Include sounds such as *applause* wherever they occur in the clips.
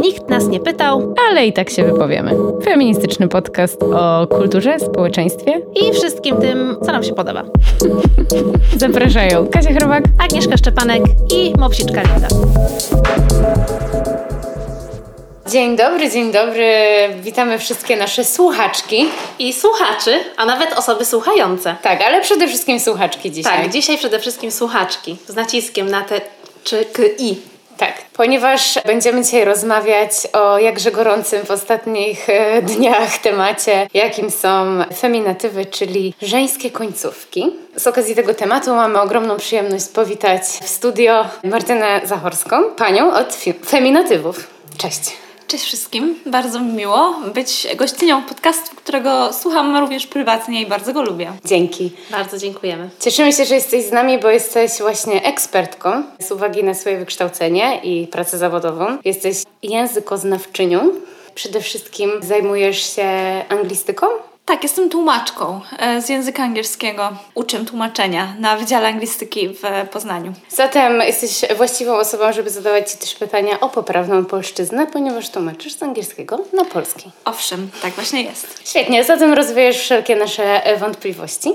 Nikt nas nie pytał ale i tak się wypowiemy. Feministyczny podcast o kulturze, społeczeństwie i wszystkim tym, co nam się podoba. *laughs* Zapraszają Kasia Chrobak, Agnieszka Szczepanek i Mopsiczka Linda. Dzień dobry, dzień dobry. Witamy wszystkie nasze słuchaczki. I słuchaczy, a nawet osoby słuchające. Tak, ale przede wszystkim słuchaczki dzisiaj. Tak, dzisiaj przede wszystkim słuchaczki. Z naciskiem na te czy k, i. Tak, ponieważ będziemy dzisiaj rozmawiać o jakże gorącym w ostatnich e, dniach temacie, jakim są feminatywy, czyli żeńskie końcówki. Z okazji tego tematu mamy ogromną przyjemność powitać w studio Martynę Zachorską, panią od feminatywów. Cześć. Cześć wszystkim, bardzo mi miło być gościnią podcastu, którego słucham również prywatnie i bardzo go lubię. Dzięki. Bardzo dziękujemy. Cieszymy się, że jesteś z nami, bo jesteś właśnie ekspertką z uwagi na swoje wykształcenie i pracę zawodową. Jesteś językoznawczynią. Przede wszystkim zajmujesz się anglistyką? Tak, jestem tłumaczką e, z języka angielskiego. Uczę tłumaczenia na Wydziale Anglistyki w Poznaniu. Zatem jesteś właściwą osobą, żeby zadawać Ci też pytania o poprawną polszczyznę, ponieważ tłumaczysz z angielskiego na polski. Owszem, tak właśnie jest. Świetnie, zatem rozwijesz wszelkie nasze wątpliwości.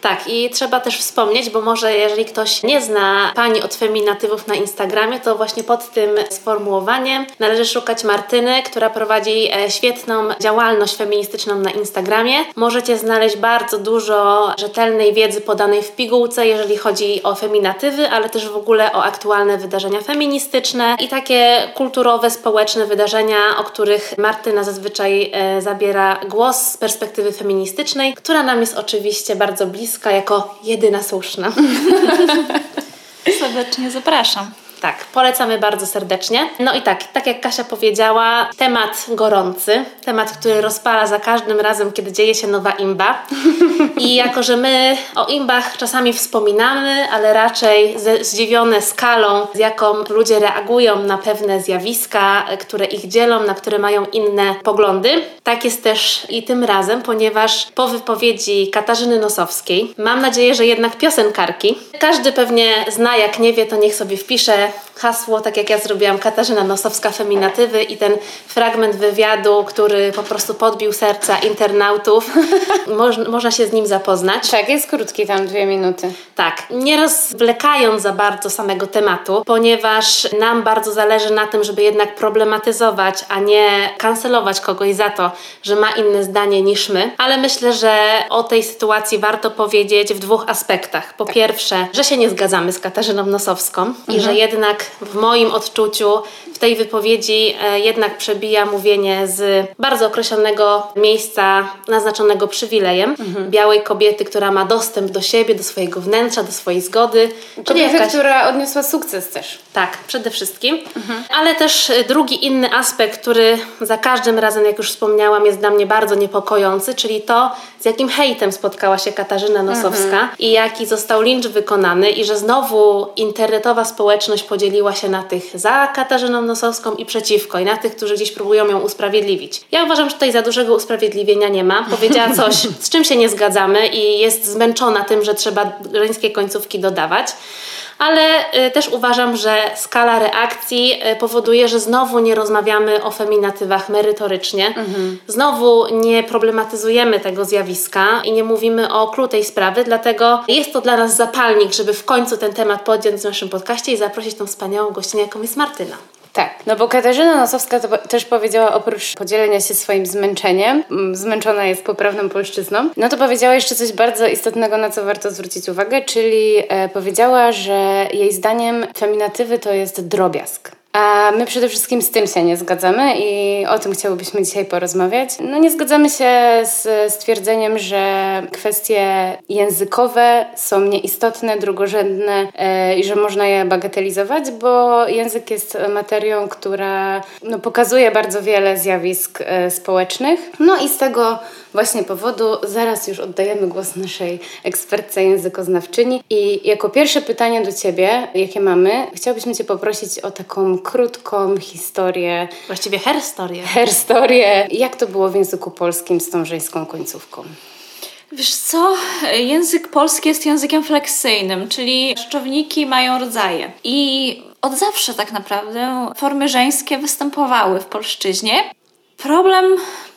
Tak, i trzeba też wspomnieć, bo może jeżeli ktoś nie zna pani od feminatywów na Instagramie, to właśnie pod tym sformułowaniem należy szukać Martyny, która prowadzi e, świetną działalność feministyczną na Instagramie. Możecie znaleźć bardzo dużo rzetelnej wiedzy podanej w pigułce, jeżeli chodzi o feminatywy, ale też w ogóle o aktualne wydarzenia feministyczne i takie kulturowe, społeczne wydarzenia, o których Martyna zazwyczaj e, zabiera głos z perspektywy feministycznej, która nam jest oczywiście bardzo bliska jako jedyna słuszna. *laughs* Serdecznie zapraszam. Tak, polecamy bardzo serdecznie. No i tak, tak jak Kasia powiedziała, temat gorący, temat, który rozpala za każdym razem, kiedy dzieje się nowa imba. *laughs* I jako, że my o imbach czasami wspominamy, ale raczej zdziwione skalą, z jaką ludzie reagują na pewne zjawiska, które ich dzielą, na które mają inne poglądy, tak jest też i tym razem, ponieważ po wypowiedzi Katarzyny Nosowskiej, mam nadzieję, że jednak piosenkarki, każdy pewnie zna, jak nie wie, to niech sobie wpisze Bye. Hasło, tak jak ja zrobiłam, Katarzyna Nosowska Feminatywy i ten fragment wywiadu, który po prostu podbił serca internautów. *laughs* Moż, można się z nim zapoznać. Tak, jest krótki, tam dwie minuty. Tak, nie rozwlekając za bardzo samego tematu, ponieważ nam bardzo zależy na tym, żeby jednak problematyzować, a nie kancelować kogoś za to, że ma inne zdanie niż my. Ale myślę, że o tej sytuacji warto powiedzieć w dwóch aspektach. Po pierwsze, że się nie zgadzamy z Katarzyną Nosowską mhm. i że jednak w moim odczuciu w tej wypowiedzi e, jednak przebija mówienie z bardzo określonego miejsca naznaczonego przywilejem mhm. białej kobiety, która ma dostęp do siebie, do swojego wnętrza, do swojej zgody. Kobiety, jakaś... która odniosła sukces też. Tak, przede wszystkim. Mhm. Ale też e, drugi inny aspekt, który za każdym razem, jak już wspomniałam, jest dla mnie bardzo niepokojący, czyli to, z jakim hejtem spotkała się Katarzyna Nosowska mhm. i jaki został lincz wykonany i że znowu internetowa społeczność podzieliła się na tych za Katarzyną Nosowską i przeciwko, i na tych, którzy gdzieś próbują ją usprawiedliwić. Ja uważam, że tutaj za dużego usprawiedliwienia nie ma. Powiedziała *laughs* coś, z czym się nie zgadzamy i jest zmęczona tym, że trzeba żeńskie końcówki dodawać ale y, też uważam, że skala reakcji y, powoduje, że znowu nie rozmawiamy o feminatywach merytorycznie, mhm. znowu nie problematyzujemy tego zjawiska i nie mówimy o klu tej sprawy, dlatego jest to dla nas zapalnik, żeby w końcu ten temat podjąć w naszym podcaście i zaprosić tą wspaniałą gościnę, jaką jest Martyna. Tak, no bo Katarzyna Nosowska to też powiedziała oprócz podzielenia się swoim zmęczeniem, zmęczona jest poprawną polszczyzną, no to powiedziała jeszcze coś bardzo istotnego, na co warto zwrócić uwagę, czyli e, powiedziała, że jej zdaniem feminatywy to jest drobiazg. A my przede wszystkim z tym się nie zgadzamy i o tym chciałybyśmy dzisiaj porozmawiać. No nie zgadzamy się z stwierdzeniem, że kwestie językowe są nieistotne, drugorzędne yy, i że można je bagatelizować, bo język jest materią, która no, pokazuje bardzo wiele zjawisk yy, społecznych. No i z tego właśnie powodu zaraz już oddajemy głos naszej ekspertce językoznawczyni i jako pierwsze pytanie do Ciebie, jakie mamy, chciałbyśmy Cię poprosić o taką krótką historię. Właściwie herstorię. Herstorię. Jak to było w języku polskim z tą żeńską końcówką? Wiesz co, język polski jest językiem fleksyjnym, czyli rzeczowniki mają rodzaje. I od zawsze tak naprawdę formy żeńskie występowały w polszczyźnie. Problem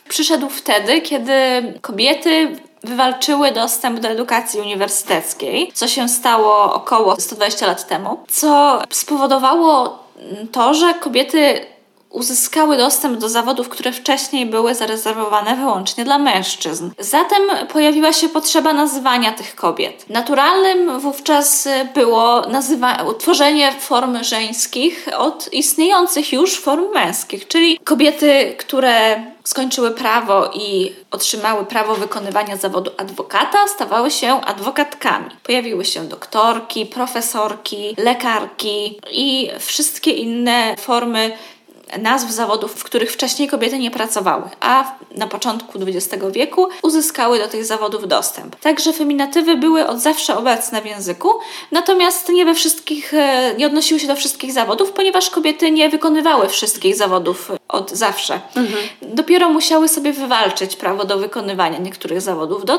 przyszedł wtedy, kiedy kobiety wywalczyły dostęp do edukacji uniwersyteckiej, co się stało około 120 lat temu, co spowodowało to, że kobiety uzyskały dostęp do zawodów, które wcześniej były zarezerwowane wyłącznie dla mężczyzn. Zatem pojawiła się potrzeba nazywania tych kobiet. Naturalnym wówczas było nazywa- utworzenie form żeńskich od istniejących już form męskich, czyli kobiety, które skończyły prawo i otrzymały prawo wykonywania zawodu adwokata, stawały się adwokatkami. Pojawiły się doktorki, profesorki, lekarki i wszystkie inne formy nazw zawodów, w których wcześniej kobiety nie pracowały, a na początku XX wieku uzyskały do tych zawodów dostęp. Także feminatywy były od zawsze obecne w języku, natomiast nie we wszystkich, e, nie odnosiły się do wszystkich zawodów, ponieważ kobiety nie wykonywały wszystkich zawodów od zawsze. Mhm. Dopiero musiały sobie wywalczyć prawo do wykonywania niektórych zawodów. Do,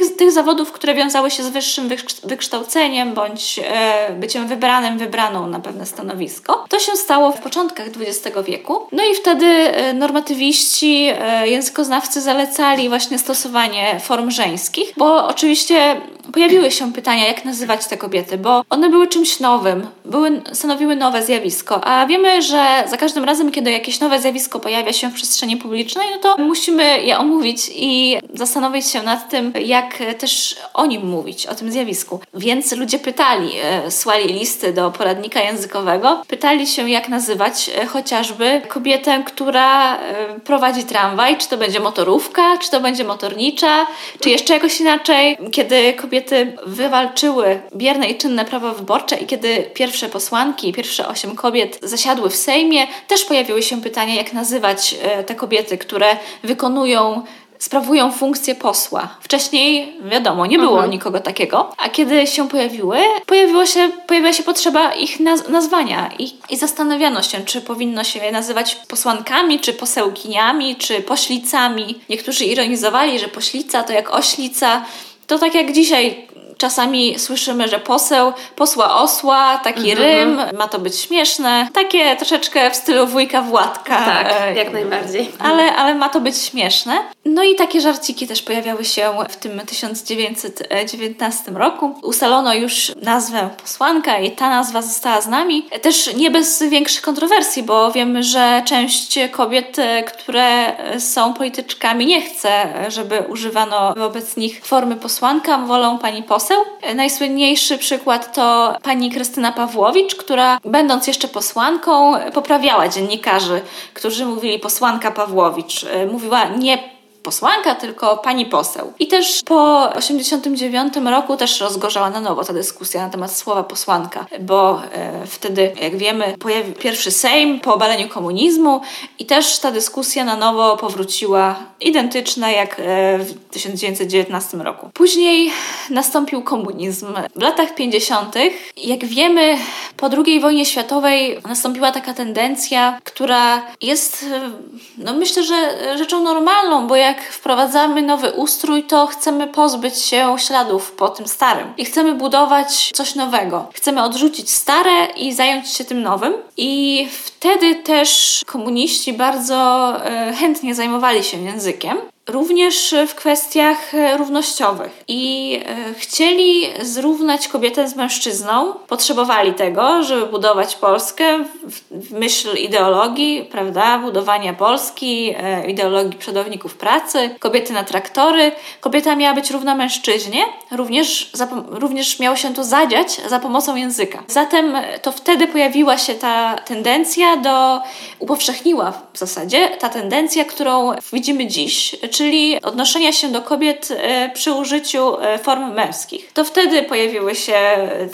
tych, tych zawodów, które wiązały się z wyższym wykształceniem bądź e, byciem wybranym, wybraną na pewne stanowisko. To się stało w początkach XX wieku. No i wtedy e, normatywiści, e, językoznawcy zalecali właśnie stosowanie form żeńskich, bo oczywiście pojawiły się pytania, jak nazywać te kobiety, bo one były czymś nowym, były, stanowiły nowe zjawisko, a wiemy, że za każdym razem, kiedy jakieś nowe zjawisko pojawia się w przestrzeni publicznej, no to musimy je omówić i zastanowić się nad tym, jak też o nim mówić, o tym zjawisku. Więc ludzie pytali, e, słali listy do poradnika językowego, pytali się, jak nazywać e, chociażby kobietę, która e, prowadzi tramwaj, czy to będzie motorówka, czy to będzie motornicza, czy jeszcze jakoś inaczej, kiedy kobieta kobiety wywalczyły bierne i czynne prawo wyborcze i kiedy pierwsze posłanki, pierwsze osiem kobiet zasiadły w Sejmie, też pojawiły się pytania, jak nazywać e, te kobiety, które wykonują sprawują funkcję posła. Wcześniej, wiadomo, nie było mhm. nikogo takiego, a kiedy się pojawiły, pojawiło się, pojawiła się potrzeba ich naz nazwania i, i zastanawiano się, czy powinno się je nazywać posłankami, czy posełkiniami, czy poślicami. Niektórzy ironizowali, że poślica to jak oślica, to tak jak dzisiaj czasami słyszymy, że poseł, posła osła, taki mhm. rym, ma to być śmieszne. Takie troszeczkę w stylu wujka Władka. Tak, e, jak najbardziej. Ale, ale ma to być śmieszne. No i takie żarciki też pojawiały się w tym 1919 roku. Ustalono już nazwę posłanka i ta nazwa została z nami. Też nie bez większych kontrowersji, bo wiemy, że część kobiet, e, które są polityczkami, nie chce, żeby używano wobec nich formy posłanka, wolą pani poseł. Najsłynniejszy przykład to pani Krystyna Pawłowicz, która będąc jeszcze posłanką poprawiała dziennikarzy, którzy mówili posłanka Pawłowicz. E, mówiła nie posłanka, tylko pani poseł. I też po 89 roku też rozgorzała na nowo ta dyskusja na temat słowa posłanka, bo e, wtedy, jak wiemy, pojawił pierwszy Sejm po obaleniu komunizmu i też ta dyskusja na nowo powróciła identyczna jak e, w 1919 roku. Później nastąpił komunizm. W latach 50., jak wiemy, po II wojnie światowej nastąpiła taka tendencja, która jest, e, no myślę, że rzeczą normalną, bo jak jak wprowadzamy nowy ustrój, to chcemy pozbyć się śladów po tym starym i chcemy budować coś nowego. Chcemy odrzucić stare i zająć się tym nowym. I wtedy też komuniści bardzo e, chętnie zajmowali się językiem również w kwestiach e, równościowych. I e, chcieli zrównać kobietę z mężczyzną, potrzebowali tego, żeby budować Polskę w myśl ideologii, prawda, budowania Polski, ideologii przodowników pracy, kobiety na traktory. Kobieta miała być równa mężczyźnie, również, również miało się to zadziać za pomocą języka. Zatem to wtedy pojawiła się ta tendencja do, upowszechniła w zasadzie ta tendencja, którą widzimy dziś, czyli odnoszenia się do kobiet e, przy użyciu e, form męskich. To wtedy pojawiły się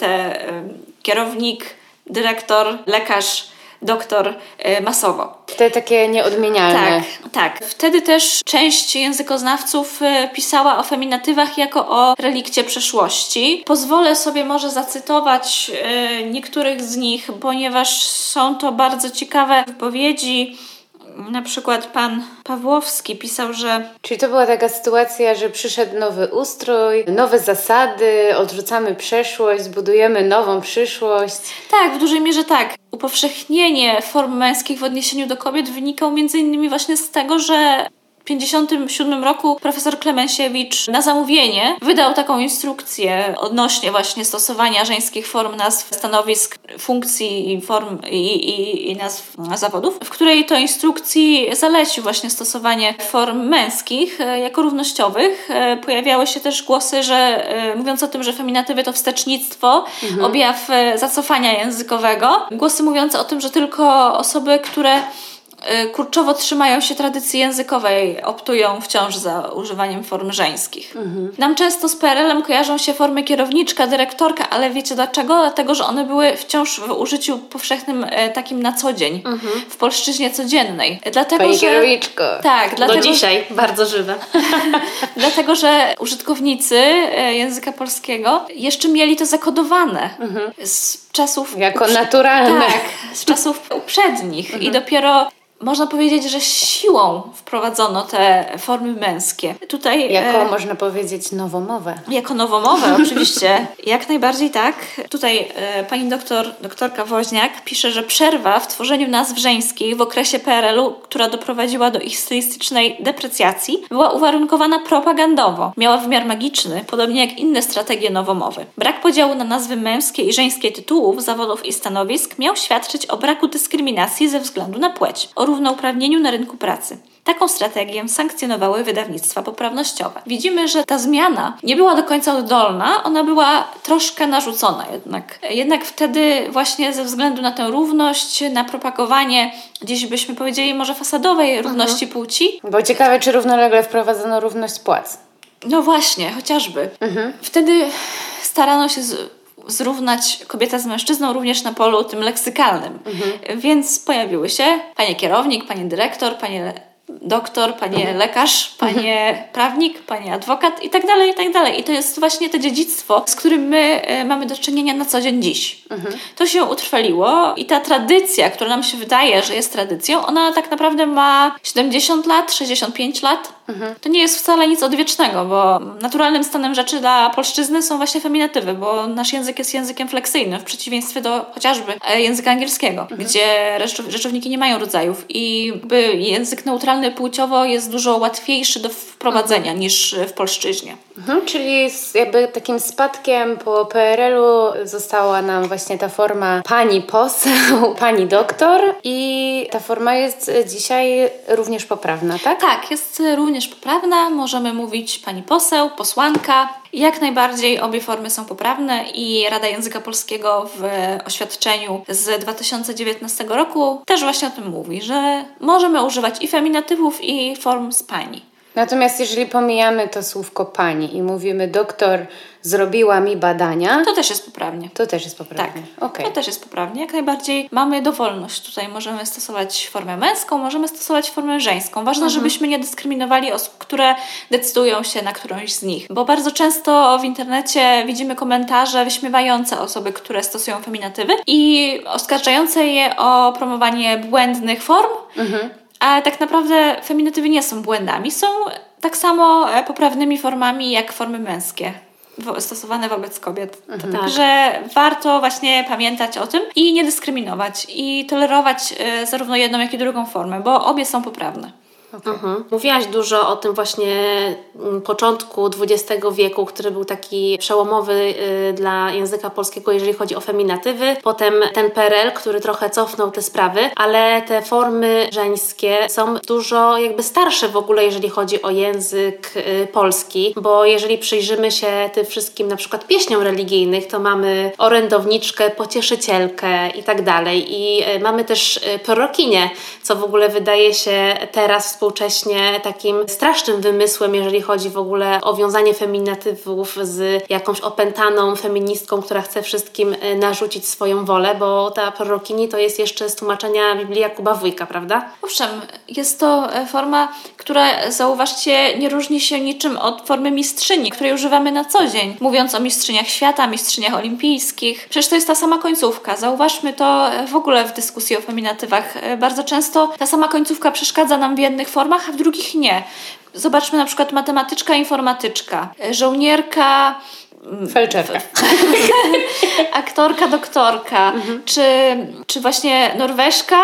te e, kierownik, dyrektor, lekarz, doktor masowo. Te takie nieodmienialne. Tak, tak. Wtedy też część językoznawców pisała o feminatywach jako o relikcie przeszłości. Pozwolę sobie może zacytować niektórych z nich, ponieważ są to bardzo ciekawe wypowiedzi na przykład pan Pawłowski pisał, że Czyli to była taka sytuacja, że przyszedł nowy ustrój, nowe zasady, odrzucamy przeszłość, budujemy nową przyszłość. tak, w dużej mierze tak. Upowszechnienie form męskich w odniesieniu do kobiet wynikało między innymi właśnie z tego, że 1957 roku profesor Klemensiewicz na zamówienie wydał taką instrukcję odnośnie właśnie stosowania żeńskich form nazw stanowisk, funkcji i form i, i, i nazw zawodów, w której to instrukcji zalecił właśnie stosowanie form męskich e, jako równościowych. E, Pojawiały się też głosy, że e, mówiąc o tym, że feminatywy to wstecznictwo, objaw e, zacofania językowego. Głosy mówiące o tym, że tylko osoby, które kurczowo trzymają się tradycji językowej, optują wciąż za używaniem form żeńskich. Nam często z PRL-em kojarzą się formy kierowniczka, dyrektorka, ale wiecie dlaczego? Dlatego, że one były wciąż w użyciu powszechnym e, takim na co dzień, w polszczyźnie codziennej. Dlatego, Pani że... kierowniczko. Tak, Do dlatego, dzisiaj bardzo żywe. *laughs* *laughs* Dlatego, że użytkownicy e, języka polskiego jeszcze mieli to zakodowane z czasów. Jako uprze- naturalne. Tak, z czasów uprzednich. I dopiero można powiedzieć, że siłą wprowadzono te formy męskie. Tutaj. Jako, e, można powiedzieć, nowomowę. jako nowomowę, *laughs* oczywiście. Jak najbardziej tak. Tutaj e, pani doktor, doktorka Woźniak pisze, że przerwa w tworzeniu nazw żeńskich w okresie PRL-u, która doprowadziła do ich stylistycznej deprecjacji, była uwarunkowana propagandowo. Miała wymiar magiczny, podobnie jak inne strategie nowomowy. Brak podziału na nazwy męskie i żeńskie tytułów, zawodów i stanowisk miał świadczyć o braku dyskryminacji ze względu na płeć, o równouprawnieniu na rynku pracy. Taką strategię sankcjonowały wydawnictwa poprawnościowe. Widzimy, że ta zmiana nie była do końca oddolna, ona była troszkę narzucona jednak. Jednak wtedy właśnie ze względu na tę równość, na propagowanie, gdzieś byśmy powiedzieli może fasadowej równości płci, Bo ciekawe, czy równolegle wprowadzono równość płac. no właśnie, chociażby. Wtedy starano się z, zrównać kobietę z mężczyzną również na polu tym leksykalnym. Więc pojawiły się panie kierownik, panie dyrektor, panie doktor, panie lekarz, panie prawnik, panie adwokat i tak dalej, i tak dalej. I to jest właśnie to dziedzictwo, z którym my e, mamy do czynienia na co dzień dziś. To się utrwaliło i ta tradycja, która nam się wydaje, że jest tradycją, ona tak naprawdę ma 70 lat, 65 lat. To nie jest wcale nic odwiecznego, bo naturalnym stanem rzeczy dla polszczyzny są właśnie feminatywy, bo nasz język jest językiem fleksyjnym, w przeciwieństwie do chociażby e, języka angielskiego, gdzie rzecz- rzeczowniki nie mają rodzajów i jakby język neutralny płciowo jest dużo łatwiejszy do wprowadzenia niż w polszczyźnie. Mhm, czyli z jakby takim spadkiem po PRL-u została nam właśnie ta forma pani poseł, *laughs* pani doktor i ta forma jest dzisiaj również poprawna, tak? Tak, jest również poprawna. Możemy mówić pani poseł, posłanka. Jak najbardziej obie formy są poprawne i Rada Języka Polskiego w oświadczeniu z 2019 roku też właśnie o tym mówi, że możemy używać i feminatywów, i form z pani. Natomiast jeżeli pomijamy to słówko pani i mówimy doktor zrobiła mi badania, To też jest poprawnie. to też jest Tak, poprawnie. Okej. to też jest poprawnie. Jak najbardziej mamy dowolność. Tutaj możemy stosować formę męską, możemy stosować formę żeńską. Ważne, żebyśmy nie dyskryminowali osób, które decydują się na którąś z nich. Bo bardzo często w internecie widzimy komentarze wyśmiewające osoby, które stosują feminatywy i oskarżające je o promowanie błędnych form. Ale tak naprawdę feminatywy nie są błędami. Są tak samo e, poprawnymi formami jak formy męskie. Stosowane wobec kobiet. Także warto właśnie pamiętać o tym i nie dyskryminować i tolerować e, zarówno jedną, jak i drugą formę, bo obie są poprawne. Mhm. Mówiłaś dużo o tym właśnie mm, początku XX wieku, który był taki przełomowy y, dla języka polskiego, jeżeli chodzi o feminatywy. Potem ten PRL, który trochę cofnął te sprawy, ale te formy żeńskie są dużo jakby starsze w ogóle, jeżeli chodzi o język y, polski, bo jeżeli przyjrzymy się tym wszystkim na przykład pieśniom religijnych, to mamy orędowniczkę, pocieszycielkę i tak dalej. I y, mamy też prorokinię, co w ogóle wydaje się teraz współcześnie takim strasznym wymysłem, jeżeli chodzi w ogóle o wiązanie feminatywów z jakąś opętaną feministką, która chce wszystkim e, narzucić swoją wolę, bo ta prorokini to jest jeszcze z tłumaczenia Biblii Jakuba Wójka, prawda? Owszem, jest to e, forma, która zauważcie nie różni się niczym od formy mistrzyni, której używamy na co dzień, mówiąc o mistrzyniach świata, mistrzyniach olimpijskich. Przecież to jest ta sama końcówka. Zauważmy to e, w ogóle w dyskusji o feminatywach. Bardzo często ta sama końcówka przeszkadza nam w jednych formach, a w drugich nie. Zobaczmy na przykład matematyczka, informatyczka, żołnierka, Felczerka. *laughs* Aktorka, doktorka, mhm. czy, czy właśnie Norweżka,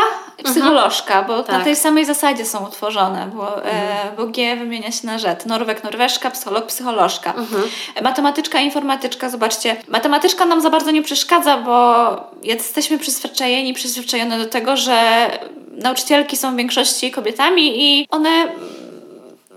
psycholożka, bo tak. na tej samej zasadzie są utworzone, bo, e, mhm. e, bo G wymienia się na rzecz. Norweg, Norweżka, psycholog, psycholożka. Mhm. Matematyczka, informatyczka, zobaczcie, matematyczka nam za bardzo nie przeszkadza, bo jesteśmy przyzwyczajeni, przyzwyczajone do tego, że nauczycielki są w większości kobietami i one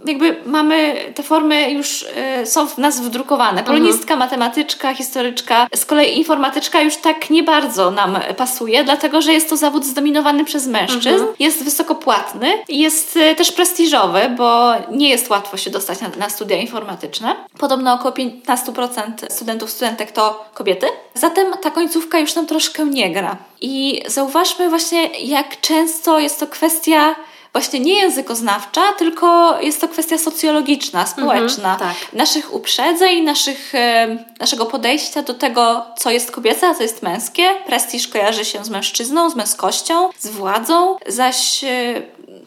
jakby mamy te formy już y, są w nas wdrukowane. Mhm. Polonistka, matematyczka, historyczka. Z kolei informatyczka już tak nie bardzo nam pasuje, dlatego że jest to zawód zdominowany przez mężczyzn, mhm. jest wysoko płatny, jest y, też prestiżowy, bo nie jest łatwo się dostać na, na studia informatyczne. Podobno około 15% studentów, studentek to kobiety. Zatem ta końcówka już nam troszkę nie gra. I zauważmy właśnie, jak często jest to kwestia właśnie nie językoznawcza, tylko jest to kwestia socjologiczna, społeczna. Mhm, tak. Naszych uprzedzeń, naszych, e, naszego podejścia do tego, co jest kobiece, a co jest męskie. Prestiż kojarzy się z mężczyzną, z męskością, z władzą, zaś e,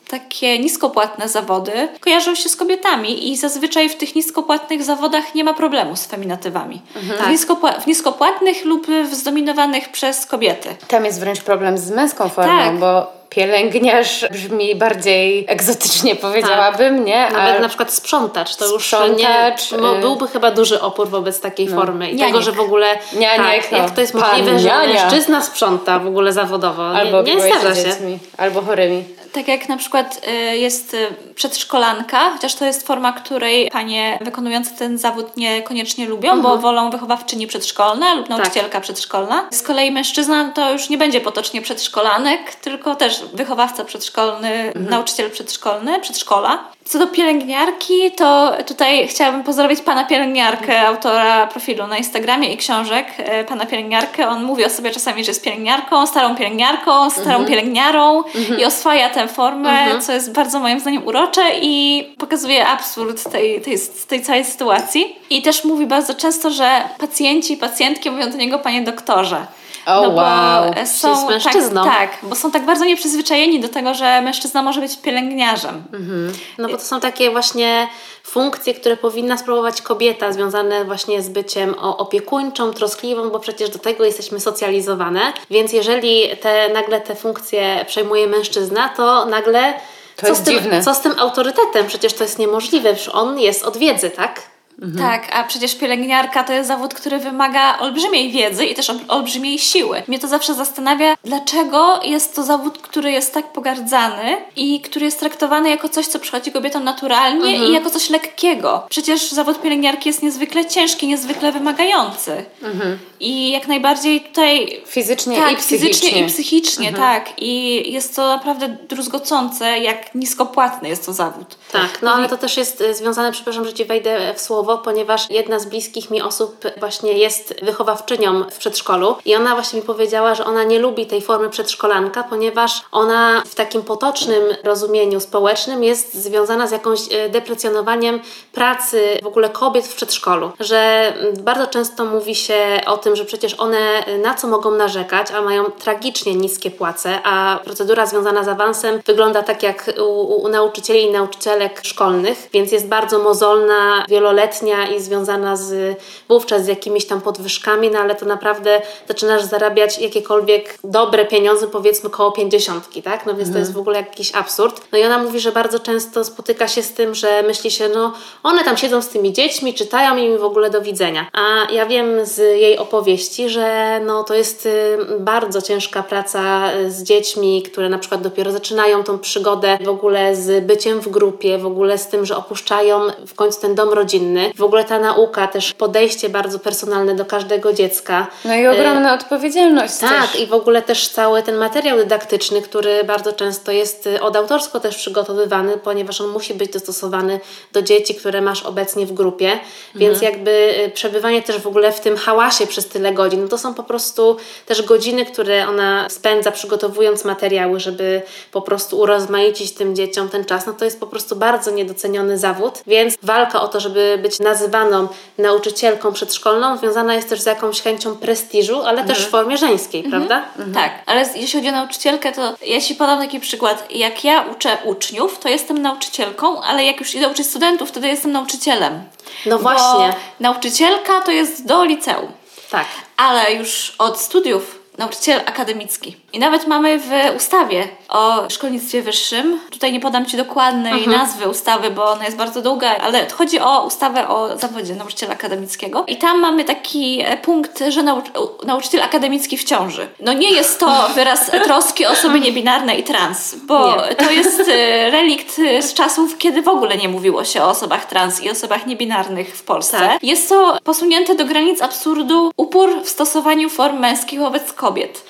takie niskopłatne zawody kojarzą się z kobietami i zazwyczaj w tych niskopłatnych zawodach nie ma problemu z feminatywami. Mhm. Tak. W, niskopła- w, niskopłatnych lub w zdominowanych przez kobiety. Tam jest wręcz problem z męską formą, tak. bo pielęgniarz brzmi bardziej egzotycznie, powiedziałabym, tak. nie? Nawet na przykład sprzątacz, to sprzątacz, już nie, no, byłby chyba duży opór wobec takiej no. formy i tego, że w ogóle Nianiek, tak, no. jak to jest możliwe, że mężczyzna sprząta w ogóle zawodowo. Albo nie, nie zdarza się. Dziećmi, albo chorymi. Tak jak na przykład y, jest y, przedszkolanka, chociaż to jest forma, której panie wykonujące ten zawód niekoniecznie lubią, mhm. bo wolą wychowawczyni przedszkolne lub tak. nauczycielka tak. przedszkolna. Z kolei mężczyzna to już nie będzie potocznie przedszkolanek, tylko też wychowawca przedszkolny, mhm. nauczyciel przedszkolny, przedszkola. Co do pielęgniarki, to tutaj chciałabym pozdrowić pana pielęgniarkę, autora profilu na Instagramie i książek. E, pana pielęgniarkę, on mówi o sobie czasami, że jest pielęgniarką, starą pielęgniarką, starą mhm. pielęgniarą mhm. i oswaja tę formę, mhm. co jest bardzo moim zdaniem urocze i pokazuje absurd tej, tej, tej całej sytuacji. I też mówi bardzo często, że pacjenci i pacjentki mówią do niego panie doktorze. Oh, no wow. są z mężczyzną. Tak, tak, bo są tak bardzo nieprzyzwyczajeni do tego, że mężczyzna może być pielęgniarzem. Mhm. No bo to są takie właśnie funkcje, które powinna spróbować kobieta, związane właśnie z byciem opiekuńczą, troskliwą, bo przecież do tego jesteśmy socjalizowane. Więc jeżeli te, nagle te funkcje przejmuje mężczyzna, to nagle to co, z tym, dziwne. co z tym autorytetem? Przecież to jest niemożliwe, przecież on jest od wiedzy, tak? Mhm. Tak, a przecież pielęgniarka to jest zawód, który wymaga olbrzymiej wiedzy i też olbrzymiej siły. Mnie to zawsze zastanawia, dlaczego jest to zawód, który jest tak pogardzany i który jest traktowany jako coś, co przychodzi kobietom naturalnie mhm. i jako coś lekkiego. Przecież zawód pielęgniarki jest niezwykle ciężki, niezwykle wymagający. Mhm. I jak najbardziej tutaj... Fizycznie tak, i psychicznie. fizycznie i psychicznie, mhm. tak. I jest to naprawdę druzgocące, jak niskopłatny jest to zawód. Tak, no ale to też jest e, związane, przepraszam, że Ci wejdę w słowo, ponieważ jedna z bliskich mi osób właśnie jest wychowawczynią w przedszkolu i ona właśnie mi powiedziała, że ona nie lubi tej formy przedszkolanka, ponieważ ona w takim potocznym rozumieniu społecznym jest związana z jakąś e, deprecjonowaniem pracy w ogóle kobiet w przedszkolu, że bardzo często mówi się o tym, że przecież one na co mogą narzekać, a mają tragicznie niskie płace, a procedura związana z awansem wygląda tak jak u, u nauczycieli i nauczycielek szkolnych, więc jest bardzo mozolna, wieloletnia i związana z wówczas z jakimiś tam podwyżkami, no ale to naprawdę zaczynasz zarabiać jakiekolwiek dobre pieniądze, powiedzmy koło pięćdziesiątki, tak? No więc mhm. to jest w ogóle jakiś absurd. No i ona mówi, że bardzo często spotyka się z tym, że myśli się, no one tam siedzą z tymi dziećmi, czytają im w ogóle do widzenia. A ja wiem z jej opowieści, że no to jest y, bardzo ciężka praca z dziećmi, które na przykład dopiero zaczynają tą przygodę w ogóle z byciem w grupie, w ogóle z tym, że opuszczają w końcu ten dom rodzinny rodziny. W ogóle ta nauka, też podejście bardzo personalne do każdego dziecka. No i ogromna odpowiedzialność Tak, też. i w ogóle też cały ten materiał dydaktyczny, który bardzo często jest y, od autorsko też przygotowywany, ponieważ on musi być dostosowany do dzieci, które masz obecnie w grupie, więc jakby y, przebywanie też w ogóle w tym hałasie przez tyle godzin, no to są po prostu też godziny, które ona spędza przygotowując materiały, żeby po prostu urozmaicić tym dzieciom ten czas, no to jest po prostu bardzo niedoceniony zawód, więc walka o to, żeby być nazywaną nauczycielką przedszkolną związana jest też z jakąś chęcią prestiżu, ale też w formie żeńskiej, prawda? Tak, ale jeśli chodzi o nauczycielkę, to ja Ci podam taki przykład. Jak ja uczę uczniów, to jestem nauczycielką, ale jak już idę uczyć studentów, wtedy jestem nauczycielem. No właśnie. Bo nauczycielka to jest do liceum, Tak. ale już od studiów nauczyciel akademicki. I nawet mamy w ustawie o szkolnictwie wyższym, tutaj nie podam Ci dokładnej nazwy ustawy, bo ona jest bardzo długa, ale chodzi o ustawę o zawodzie nauczyciela akademickiego. I tam mamy taki e, punkt, że nau- nauczyciel akademicki w ciąży. No nie jest to *laughs* wyraz troski o osoby niebinarne i trans, bo Nie. to jest e, *laughs* relikt z czasów, kiedy w ogóle nie mówiło się o osobach trans i osobach niebinarnych w Polsce. Tak. Jest to posunięte do granic absurdu upór w stosowaniu form męskich wobec kobiet.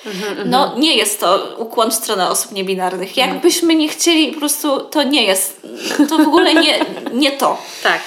No nie jest to ukłon w stronę osób niebinarnych. Jakbyśmy nie chcieli, po prostu to nie jest. To w ogóle nie, nie to. *laughs* Tak.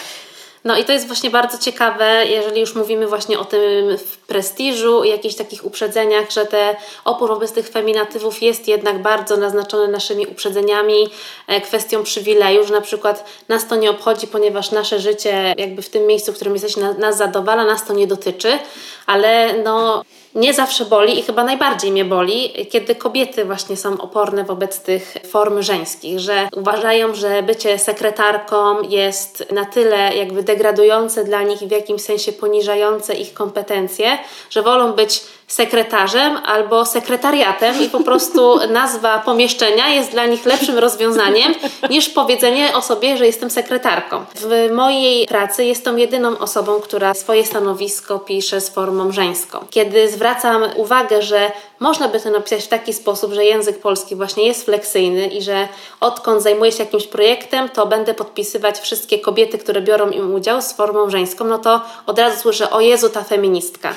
No i to jest właśnie bardzo ciekawe, jeżeli już mówimy właśnie o tym prestiżu i jakichś takich uprzedzeniach, że te opór wobec tych feminatywów jest jednak bardzo naznaczony naszymi uprzedzeniami, e, kwestią przywileju, że na przykład nas to nie obchodzi, ponieważ nasze życie jakby w tym miejscu, w którym jesteśmy, na- nas zadowala, nas to nie dotyczy, ale no nie zawsze boli i chyba najbardziej mnie boli, kiedy kobiety właśnie są oporne wobec tych form żeńskich, że uważają, że bycie sekretarką jest na tyle jakby degradujące dla nich i w jakimś sensie poniżające ich kompetencje, że wolą być sekretarzem albo sekretariatem i po prostu nazwa pomieszczenia jest dla nich lepszym rozwiązaniem niż powiedzenie o sobie, że jestem sekretarką. W mojej pracy jestem jedyną osobą, która swoje stanowisko pisze z formą żeńską. Kiedy zwracam uwagę, że można by to napisać w taki sposób, że język polski właśnie jest fleksyjny i że odkąd zajmuję się jakimś projektem, to będę podpisywać wszystkie kobiety, które biorą im udział z formą żeńską, no to od razu słyszę, o Jezu, ta feministka.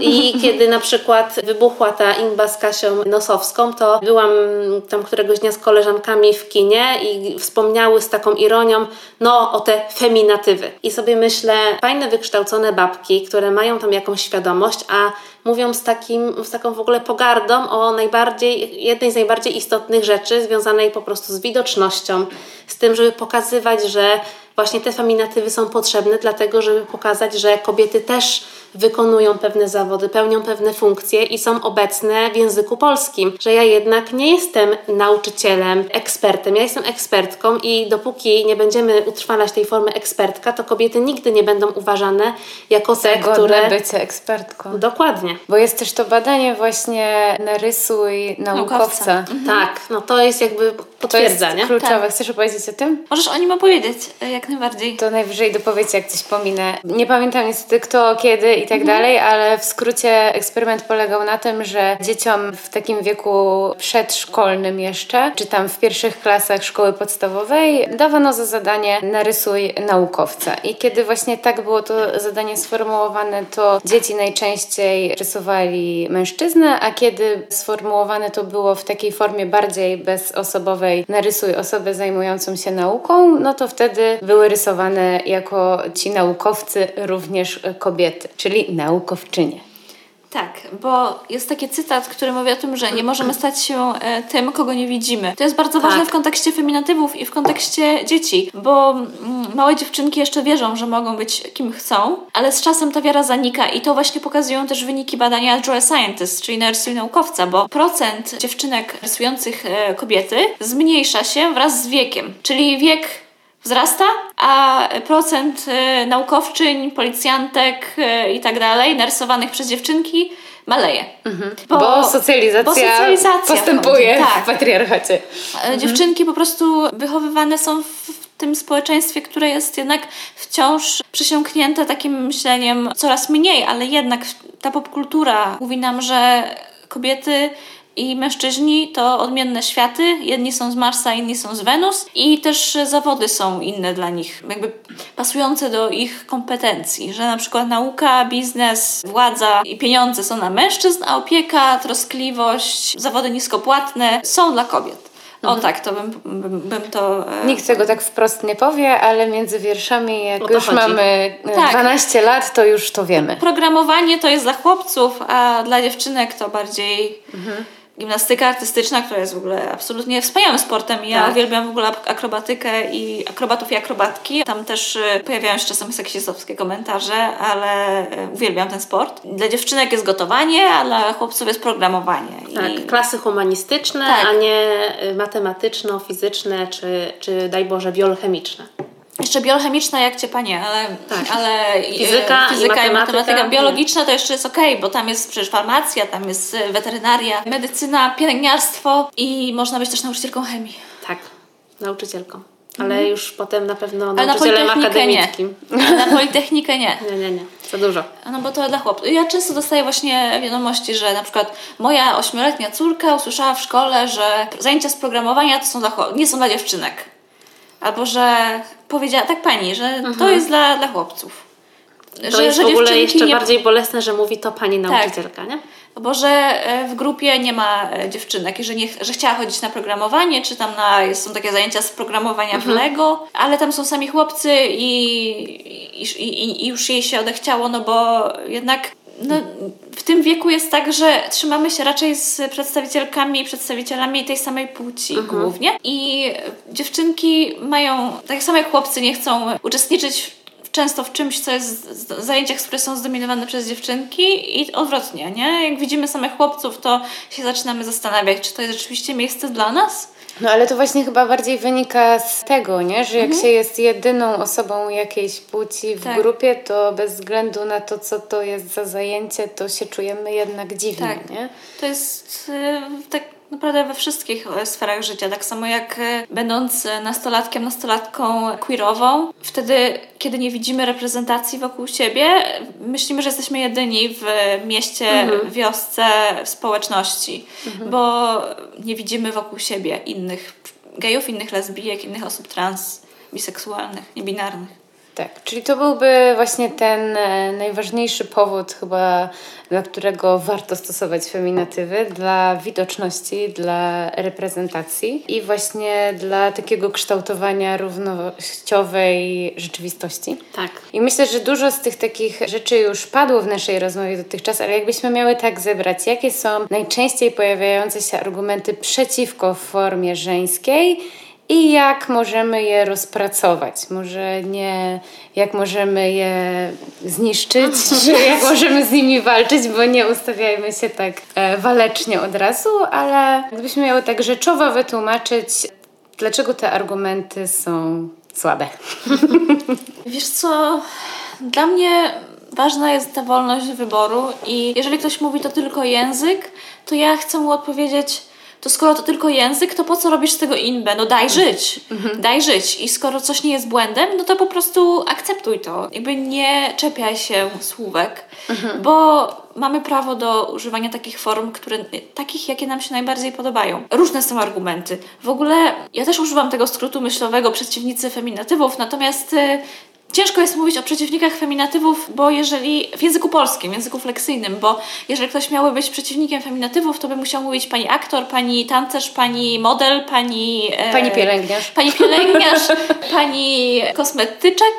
I *laughs* kiedy na przykład wybuchła ta imba z Kasią Nosowską, to byłam tam któregoś dnia z koleżankami w kinie i wspomniały z taką ironią, no o te feminatywy. I sobie myślę, fajne wykształcone babki, które mają tam jakąś świadomość, a mówią z, takim, z taką w ogóle pogardą o najbardziej, jednej z najbardziej istotnych rzeczy związanej po prostu z widocznością, z tym, żeby pokazywać, że właśnie te feminatywy są potrzebne, dlatego żeby pokazać, że kobiety też wykonują pewne zawody, pełnią pewne funkcje i są obecne w języku polskim. Że ja jednak nie jestem nauczycielem, ekspertem, ja jestem ekspertką i dopóki nie będziemy utrwalać tej formy ekspertka, to kobiety nigdy nie będą uważane jako te, Godne które... bycie ekspertką. Dokładnie. Bo jest też to badanie właśnie narysuj naukowca. Naukowca. Tak, no to jest jakby To jest potwierdza, nie? kluczowe. Tak. Chcesz opowiedzieć o tym? Możesz o nim opowiedzieć, e, jak najbardziej. To najwyżej dopowiedz, jak coś pominę. Nie pamiętam niestety kto, kiedy i tak dalej, ale w skrócie eksperyment polegał na tym, że dzieciom w takim wieku przedszkolnym jeszcze, czy tam w pierwszych klasach szkoły podstawowej, dawano za zadanie narysuj naukowca. I kiedy właśnie tak było to zadanie sformułowane, to dzieci najczęściej rysowali mężczyznę, a kiedy sformułowane to było w takiej formie bardziej bezosobowej, narysuj osobę zajmującą się nauką, no to wtedy były rysowane jako ci naukowcy również kobiety, czyli naukowczynie. Tak, bo jest taki cytat, który mówi o tym, że nie możemy stać się e, tym, kogo nie widzimy. To jest bardzo ważne Tak. w kontekście feminatywów i w kontekście dzieci, bo mm, małe dziewczynki jeszcze wierzą, że mogą być kim chcą, ale z czasem ta wiara zanika i to właśnie pokazują też wyniki badania a Scientist, czyli narysuj naukowca, bo procent dziewczynek rysujących e, kobiety zmniejsza się wraz z wiekiem, czyli wiek wzrasta, a procent e, naukowczyń, policjantek e, i tak dalej, narysowanych przez dziewczynki maleje. Bo, socjalizacja, bo socjalizacja postępuje wchodzi, w tak. patriarchacie. E, Dziewczynki po prostu wychowywane są w w tym społeczeństwie, które jest jednak wciąż przysiągnięte takim myśleniem coraz mniej, ale jednak ta popkultura mówi nam, że kobiety i mężczyźni to odmienne światy. Jedni są z Marsa, inni są z Wenus i też zawody są inne dla nich, jakby pasujące do ich kompetencji, że na przykład nauka, biznes, władza i pieniądze są na mężczyzn, a opieka, troskliwość, zawody niskopłatne są dla kobiet. O Mhm. tak, to bym, bym, bym to... e, Nikt tego tak wprost nie powie, ale między wierszami, jak już chodzi. mamy e, Tak. 12 lat, to już to wiemy. Programowanie to jest dla chłopców, a dla dziewczynek to bardziej Mhm. Gimnastyka artystyczna, która jest w ogóle absolutnie wspaniałym sportem. Ja Tak. uwielbiam w ogóle ak- akrobatykę i akrobatów i akrobatki. Tam też y, pojawiają się czasem seksistowskie komentarze, ale y, uwielbiam ten sport. Dla dziewczynek jest gotowanie, a dla chłopców jest programowanie. Tak, I... klasy humanistyczne, Tak. a nie y, matematyczno-fizyczne czy, czy daj Boże biochemiczne. Jeszcze biochemiczna jak cię panie, ale, Tak. ale e, Fizyka i fizyka i matematyka. Biologiczna to jeszcze jest okej, bo tam jest przecież farmacja, tam jest e, weterynaria, medycyna, pielęgniarstwo i można być też nauczycielką chemii. Tak, nauczycielką. Ale już potem na pewno na nauczycielem nie. akademickim. A na Politechnikę nie. *laughs* Nie, nie, nie. Za dużo. No bo to dla chłopców. Ja często dostaję właśnie wiadomości, że na przykład moja ośmioletnia córka usłyszała w szkole, że zajęcia z programowania to są dla, nie są dla dziewczynek. Albo że powiedziała, tak pani, że to jest dla, dla chłopców. Mhm. To jest w ogóle jeszcze nie- bardziej bolesne, że mówi to pani nauczycielka, nie? Bo że e, w grupie nie ma e, dziewczynek i że, nie, że chciała chodzić na programowanie, czy tam na, są takie zajęcia z programowania w Lego, ale tam są sami chłopcy i, i, i, i już jej się odechciało, no bo jednak no, w tym wieku jest tak, że trzymamy się raczej z przedstawicielkami i przedstawicielami tej samej płci głównie i dziewczynki mają, tak samo jak chłopcy nie chcą uczestniczyć często w czymś, co jest w zajęciach, które są zdominowane przez dziewczynki i odwrotnie, nie? Jak widzimy samych chłopców, to się zaczynamy zastanawiać, czy to jest rzeczywiście miejsce dla nas? No ale to właśnie chyba bardziej wynika z tego, nie? że jak Mhm. się jest jedyną osobą jakiejś płci w Tak. grupie, to bez względu na to, co to jest za zajęcie, to się czujemy jednak dziwnie, Tak. nie? To jest y, tak naprawdę we wszystkich e, sferach życia. Tak samo jak e, będąc e, nastolatkiem, nastolatką queerową, wtedy, kiedy nie widzimy reprezentacji wokół siebie, myślimy, że jesteśmy jedyni w mieście, w wiosce, w społeczności, bo nie widzimy wokół siebie innych gejów, innych lesbijek, innych osób trans, biseksualnych, niebinarnych. Tak, czyli to byłby właśnie ten e, najważniejszy powód chyba, dla którego warto stosować feminatywy, dla widoczności, dla reprezentacji i właśnie dla takiego kształtowania równościowej rzeczywistości. Tak. I myślę, że dużo z tych takich rzeczy już padło w naszej rozmowie dotychczas, ale jakbyśmy miały tak zebrać, jakie są najczęściej pojawiające się argumenty przeciwko formie żeńskiej i jak możemy je rozpracować? Może nie jak możemy je zniszczyć, *laughs* czy jak możemy z nimi walczyć, bo nie ustawiajmy się tak e, walecznie od razu, ale gdybyśmy miały tak rzeczowo wytłumaczyć, dlaczego te argumenty są słabe. *laughs* Wiesz co, dla mnie ważna jest ta wolność wyboru i jeżeli ktoś mówi to tylko język, to ja chcę mu odpowiedzieć, to skoro to tylko język, to po co robisz z tego inbę? No daj żyć, daj żyć. I skoro coś nie jest błędem, no to po prostu akceptuj to. Jakby nie czepiaj się słówek, bo mamy prawo do używania takich form, które, takich, jakie nam się najbardziej podobają. Różne są argumenty. W ogóle ja też używam tego skrótu myślowego przeciwnicy feminatywów, natomiast y, Ciężko jest mówić o przeciwnikach feminatywów, bo jeżeli w języku polskim, w języku fleksyjnym, bo jeżeli ktoś miałby być przeciwnikiem feminatywów, to by musiał mówić pani aktor, pani tancerz, pani model, pani. e, Pani pielęgniarz. Pani pielęgniarz, *laughs* pani kosmetyczek.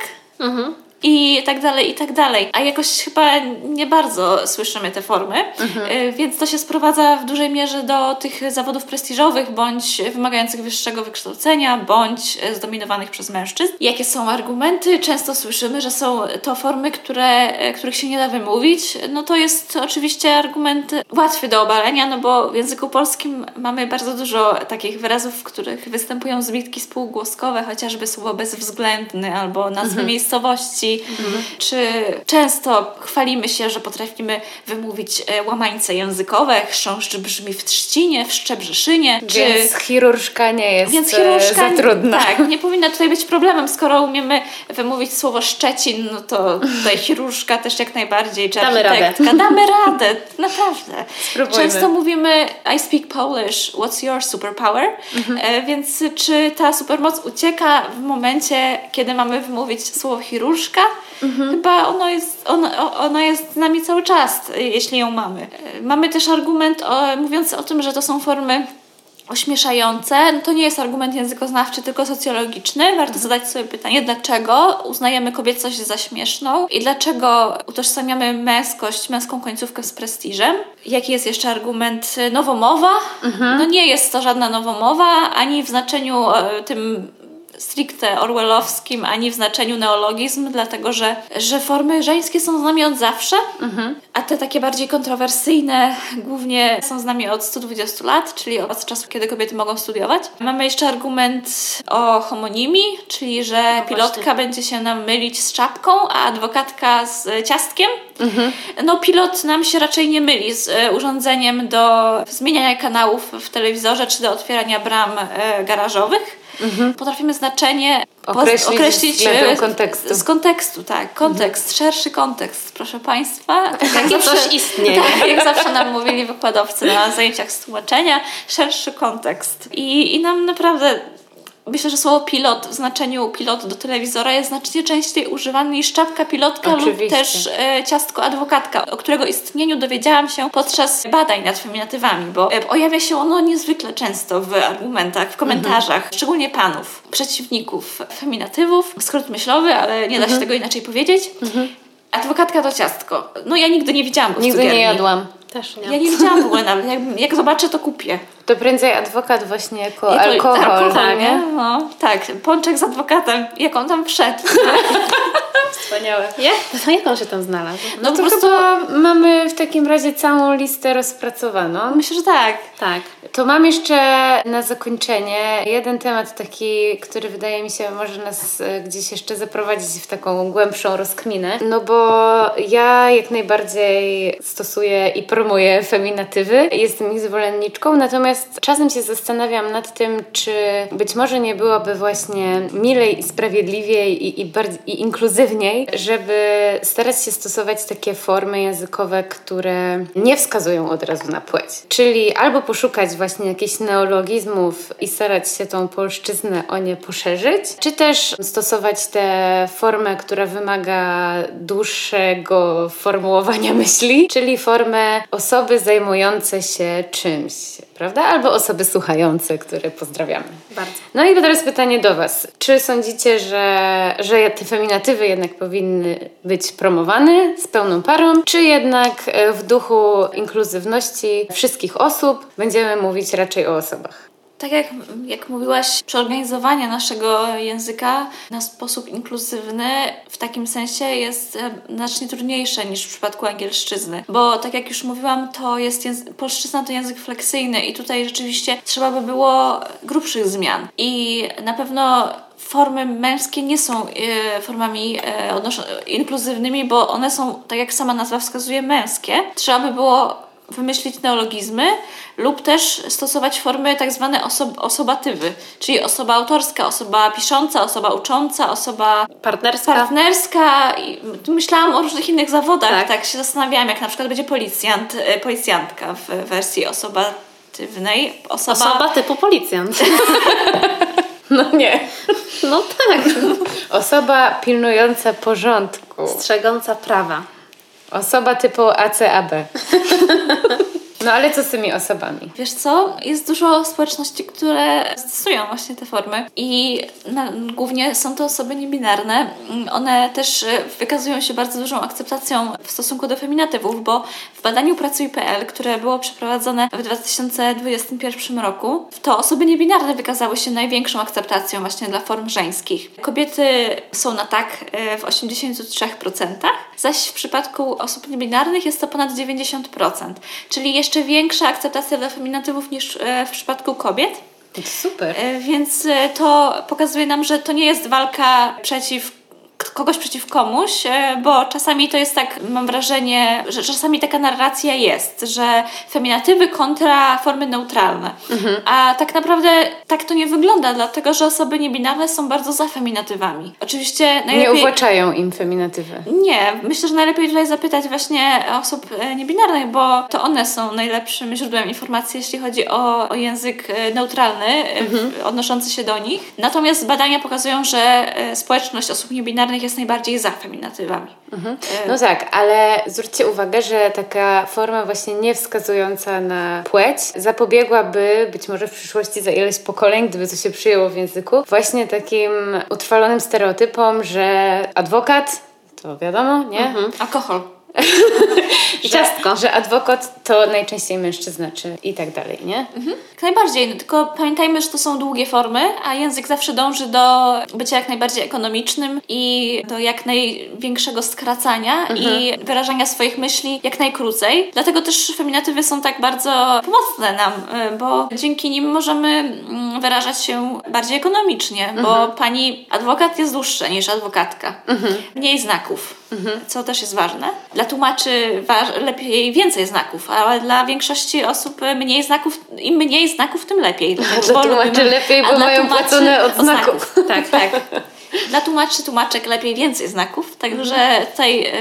I tak dalej, i tak dalej. A jakoś chyba nie bardzo słyszymy te formy, E, więc to się sprowadza w dużej mierze do tych zawodów prestiżowych, bądź wymagających wyższego wykształcenia, bądź e, zdominowanych przez mężczyzn. Jakie są argumenty? Często słyszymy, że są to formy, które, e, których się nie da wymówić. No to jest oczywiście argument łatwy do obalenia, no bo w języku polskim mamy bardzo dużo takich wyrazów, w których występują zbitki spółgłoskowe, chociażby słowo bezwzględny albo nazwy miejscowości, dzieci, czy często chwalimy się, że potrafimy wymówić e, łamańce językowe, chrząszcz brzmi w trzcinie, w szczebrzeszynie, czy... Więc chirurżka nie jest Więc e, chirurżka, za trudna. Tak, nie powinna tutaj być problemem, skoro umiemy wymówić słowo Szczecin, no to tutaj *laughs* chirurżka też jak najbardziej, czy Damy radę. Damy radę, naprawdę. Spróbujmy. Często mówimy I speak Polish, what's your superpower? Mhm. E, więc czy ta supermoc ucieka w momencie, kiedy mamy wymówić słowo chirurżka? Mhm. Chyba ono jest, ono, ona jest z nami cały czas, e, jeśli ją mamy. E, Mamy też argument o, mówiący o tym, że to są formy ośmieszające, no to nie jest argument językoznawczy, tylko socjologiczny. Warto zadać sobie pytanie, dlaczego uznajemy kobiecość za śmieszną i dlaczego utożsamiamy męskość, męską końcówkę z prestiżem. Jaki jest jeszcze argument y, nowomowa? No nie jest to żadna nowomowa, ani w znaczeniu e, tym stricte orwellowskim, ani w znaczeniu neologizm, dlatego że, że formy żeńskie są z nami od zawsze, a te takie bardziej kontrowersyjne głównie są z nami od 120 lat, czyli od czasu, kiedy kobiety mogą studiować. Mamy jeszcze argument o homonimii, czyli że pilotka będzie się nam mylić z czapką, a adwokatka z ciastkiem. No pilot nam się raczej nie myli z e, urządzeniem do zmieniania kanałów w telewizorze, czy do otwierania bram e, garażowych. Potrafimy znaczenie Określić względem e, kontekstu. Z kontekstu, tak. Kontekst, szerszy kontekst, proszę Państwa. *laughs* Tak że coś istnieje. Tak, jak zawsze nam mówili wykładowcy na zajęciach z tłumaczenia, szerszy kontekst. I, i nam naprawdę Myślę, że słowo pilot w znaczeniu pilot do telewizora jest znacznie częściej używane niż czapka pilotka lub Oczywiście. też e, ciastko adwokatka, o którego istnieniu dowiedziałam się podczas badań nad feminatywami, bo e, pojawia się ono niezwykle często w argumentach, w komentarzach, szczególnie panów, przeciwników feminatywów. Skrót myślowy, ale nie da się tego inaczej powiedzieć. Adwokatka to ciastko. No ja nigdy nie widziałam go w Nigdy nie jadłam. Też nie. Ja nie widziałam w ogóle nawet. Jak, jak zobaczę, to kupię. To prędzej adwokat właśnie jako Jako- alkohol, alkohol, nie? No, tak, pączek z adwokatem, jak on tam wszedł. *laughs* Wspaniałe. Jak? To jak on się tam znalazł? No, No po to prostu chyba mamy w takim razie całą listę rozpracowaną. myślę, że tak. Tak. To mam jeszcze na zakończenie jeden temat taki, który wydaje mi się może nas e, gdzieś jeszcze zaprowadzić w taką głębszą rozkminę. No bo ja jak najbardziej stosuję i promuję feminatywy. Jestem ich zwolenniczką, natomiast czasem się zastanawiam nad tym, czy być może nie byłoby właśnie milej i sprawiedliwiej i, i, bardziej, i inkluzywniej, żeby starać się stosować takie formy językowe, które nie wskazują od razu na płeć. Czyli albo poszukać właśnie jakichś neologizmów i starać się tą polszczyznę o nie poszerzyć, czy też stosować tę formę, która wymaga dłuższego formułowania *laughs* myśli, czyli formę osoby zajmujące się czymś, prawda? Albo osoby słuchające, które pozdrawiamy. Bardzo. No i teraz pytanie do Was. Czy sądzicie, że, że te feminatywy jednak powinny być promowane z pełną parą, czy jednak e, w duchu inkluzywności wszystkich osób będziemy mówić raczej o osobach? Tak jak, jak mówiłaś, przeorganizowanie naszego języka na sposób inkluzywny w takim sensie jest e, znacznie trudniejsze niż w przypadku angielszczyzny. Bo tak jak już mówiłam, to jest języ- polszczyzna to język fleksyjny i tutaj rzeczywiście trzeba by było grubszych zmian. I na pewno formy męskie nie są e, formami e, inkluzywnymi, bo one są, tak jak sama nazwa wskazuje, męskie. Trzeba by było wymyślić neologizmy lub też stosować formy tak zwane oso- osobatywy, czyli osoba autorska, osoba pisząca, osoba ucząca, osoba Partnerska. partnerska. Myślałam o różnych innych zawodach, tak. Tak. się zastanawiałam, jak na przykład będzie policjant, e, policjantka w wersji osobatywnej. Osoba, Osoba typu policjant. *laughs* No nie. No tak. Osoba pilnująca porządku. Strzegąca prawa. Osoba typu ACAB. *laughs* No ale co z tymi osobami? Wiesz co? Jest dużo społeczności, które stosują właśnie te formy i na, głównie są to osoby niebinarne. One też e, wykazują się bardzo dużą akceptacją w stosunku do feminatywów, bo w badaniu Pracuj.pl, które było przeprowadzone w 2021 roku, to osoby niebinarne wykazały się największą akceptacją właśnie dla form żeńskich. Kobiety są na tak e, w 83%, zaś w przypadku osób niebinarnych jest to ponad 90%, czyli jeszcze większa akceptacja dla feminatywów niż e, w przypadku kobiet. Super. E, Więc e, to pokazuje nam, że to nie jest walka przeciw kogoś przeciw komuś, e, bo czasami to jest tak, mam wrażenie, że czasami taka narracja jest, że feminatywy kontra formy neutralne. Mhm. A tak naprawdę tak to nie wygląda, dlatego że osoby niebinarne są bardzo za feminatywami. Oczywiście najlepiej... Nie uwłaczają im feminatywy. Nie, myślę, że najlepiej tutaj zapytać właśnie osób e, niebinarnych, bo to one są najlepszym źródłem informacji, jeśli chodzi o, o język e, neutralny, mhm. odnoszący się do nich. Natomiast badania pokazują, że społeczność osób niebinarnych jest najbardziej za feminatywami. Mhm. No tak, ale zwróćcie uwagę, że taka forma właśnie nie wskazująca na płeć zapobiegłaby być może w przyszłości za ileś pokoleń, gdyby to się przyjęło w języku, właśnie takim utrwalonym stereotypom, że adwokat to wiadomo, nie? Mhm. Alkohol. *laughs* I ciastko. Że adwokat to najczęściej mężczyzna, czy i tak dalej, nie? Mhm. najbardziej, no, tylko pamiętajmy, że to są długie formy, a język zawsze dąży do bycia jak najbardziej ekonomicznym i do jak największego skracania mhm. i wyrażania swoich myśli jak najkrócej. Dlatego też feminatywy są tak bardzo pomocne nam, y, bo dzięki nim możemy mm, wyrażać się bardziej ekonomicznie, mhm. bo pani adwokat jest dłuższa niż adwokatka. Mhm. Mniej znaków, mhm. co też jest ważne. Dla tłumaczy lepiej więcej znaków, ale dla większości osób mniej znaków, im mniej znaków, tym lepiej. *laughs* Dla tłumaczy lubimy, lepiej, bo mają płacone od znaków. *laughs* Tak, tak. *laughs* Dla tłumaczy, tłumaczek lepiej więcej znaków, także mhm. tutaj e,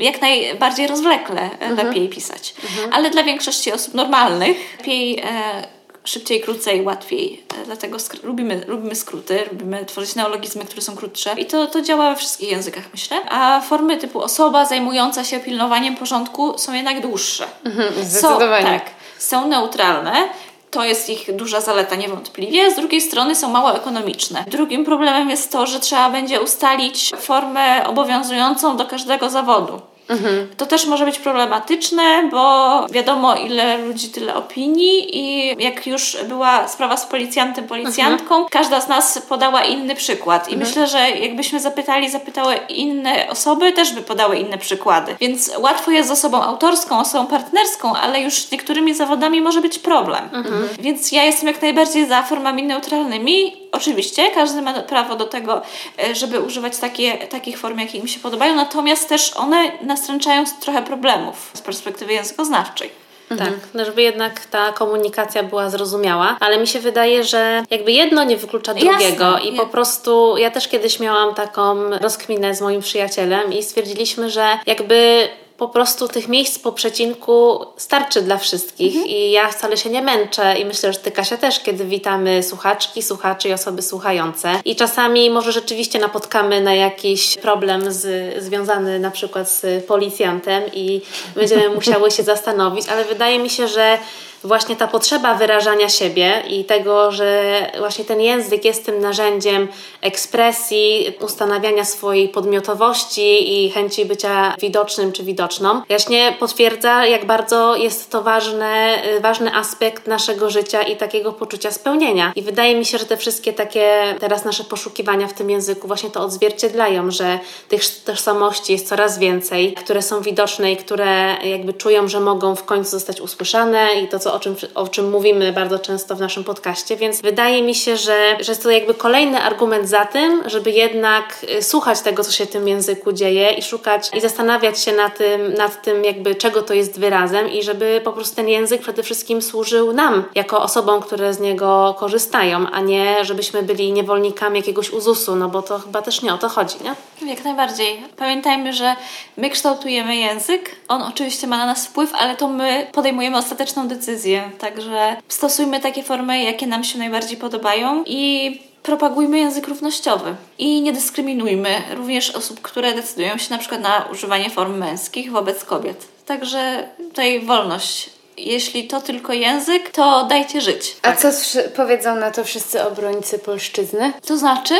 jak najbardziej rozwlekle mhm. lepiej pisać. Ale dla większości osób normalnych lepiej e, szybciej, krócej, łatwiej. E, dlatego lubimy, lubimy skróty, lubimy tworzyć neologizmy, które są krótsze. I to, to działa we wszystkich językach, myślę. A formy typu osoba zajmująca się pilnowaniem porządku są jednak dłuższe. Mhm, zdecydowanie. Są, tak, są neutralne, to jest ich duża zaleta niewątpliwie. Z drugiej strony są mało ekonomiczne. Drugim problemem jest to, że trzeba będzie ustalić formę obowiązującą do każdego zawodu. Mhm. To też może być problematyczne, bo wiadomo, ile ludzi, tyle opinii, i jak już była sprawa z policjantem, policjantką, mhm. każda z nas podała inny przykład. I mhm. myślę, że jakbyśmy zapytali, zapytały inne osoby, też by podały inne przykłady. Więc łatwo jest z osobą autorską, osobą partnerską, ale już z niektórymi zawodami może być problem. Mhm. Więc ja jestem jak najbardziej za formami neutralnymi. Oczywiście, każdy ma prawo do tego, e, żeby używać takie, takich form, jakie im się podobają, natomiast też one na nastręczają trochę problemów z perspektywy językoznawczej. Tak, no żeby jednak ta komunikacja była zrozumiała, ale mi się wydaje, że jakby jedno nie wyklucza drugiego Jasne, i po prostu ja też kiedyś miałam taką rozkminę z moim przyjacielem i stwierdziliśmy, że jakby po prostu tych miejsc po przecinku starczy dla wszystkich mhm. i ja wcale się nie męczę i myślę, że Ty Kasia też, kiedy witamy słuchaczki, słuchaczy i osoby słuchające i czasami może rzeczywiście napotkamy na jakiś problem z, związany na przykład z policjantem i będziemy *laughs* musiały się zastanowić, ale wydaje mi się, że właśnie ta potrzeba wyrażania siebie i tego, że właśnie ten język jest tym narzędziem ekspresji, ustanawiania swojej podmiotowości i chęci bycia widocznym czy widoczną, właśnie potwierdza, jak bardzo jest to ważny, ważny aspekt naszego życia i takiego poczucia spełnienia. I wydaje mi się, że te wszystkie takie teraz nasze poszukiwania w tym języku właśnie to odzwierciedlają, że tych tożsamości jest coraz więcej, które są widoczne i które jakby czują, że mogą w końcu zostać usłyszane i to, co o czym, o czym mówimy bardzo często w naszym podcaście, więc wydaje mi się, że, że jest to jakby kolejny argument za tym, żeby jednak y, słuchać tego, co się w tym języku dzieje i szukać i zastanawiać się nad tym, nad tym jakby czego to jest wyrazem i żeby po prostu ten język przede wszystkim służył nam, jako osobom, które z niego korzystają, a nie żebyśmy byli niewolnikami jakiegoś uzusu, no bo to chyba też nie o to chodzi, nie? Jak najbardziej. Pamiętajmy, że my kształtujemy język, on oczywiście ma na nas wpływ, ale to my podejmujemy ostateczną decyzję decyzje. Także stosujmy takie formy, jakie nam się najbardziej podobają i propagujmy język równościowy i nie dyskryminujmy również osób, które decydują się na przykład na używanie form męskich wobec kobiet. Także tutaj wolność. Jeśli to tylko język, to dajcie żyć. A tak. co powiedzą na to wszyscy obrońcy polszczyzny? To znaczy?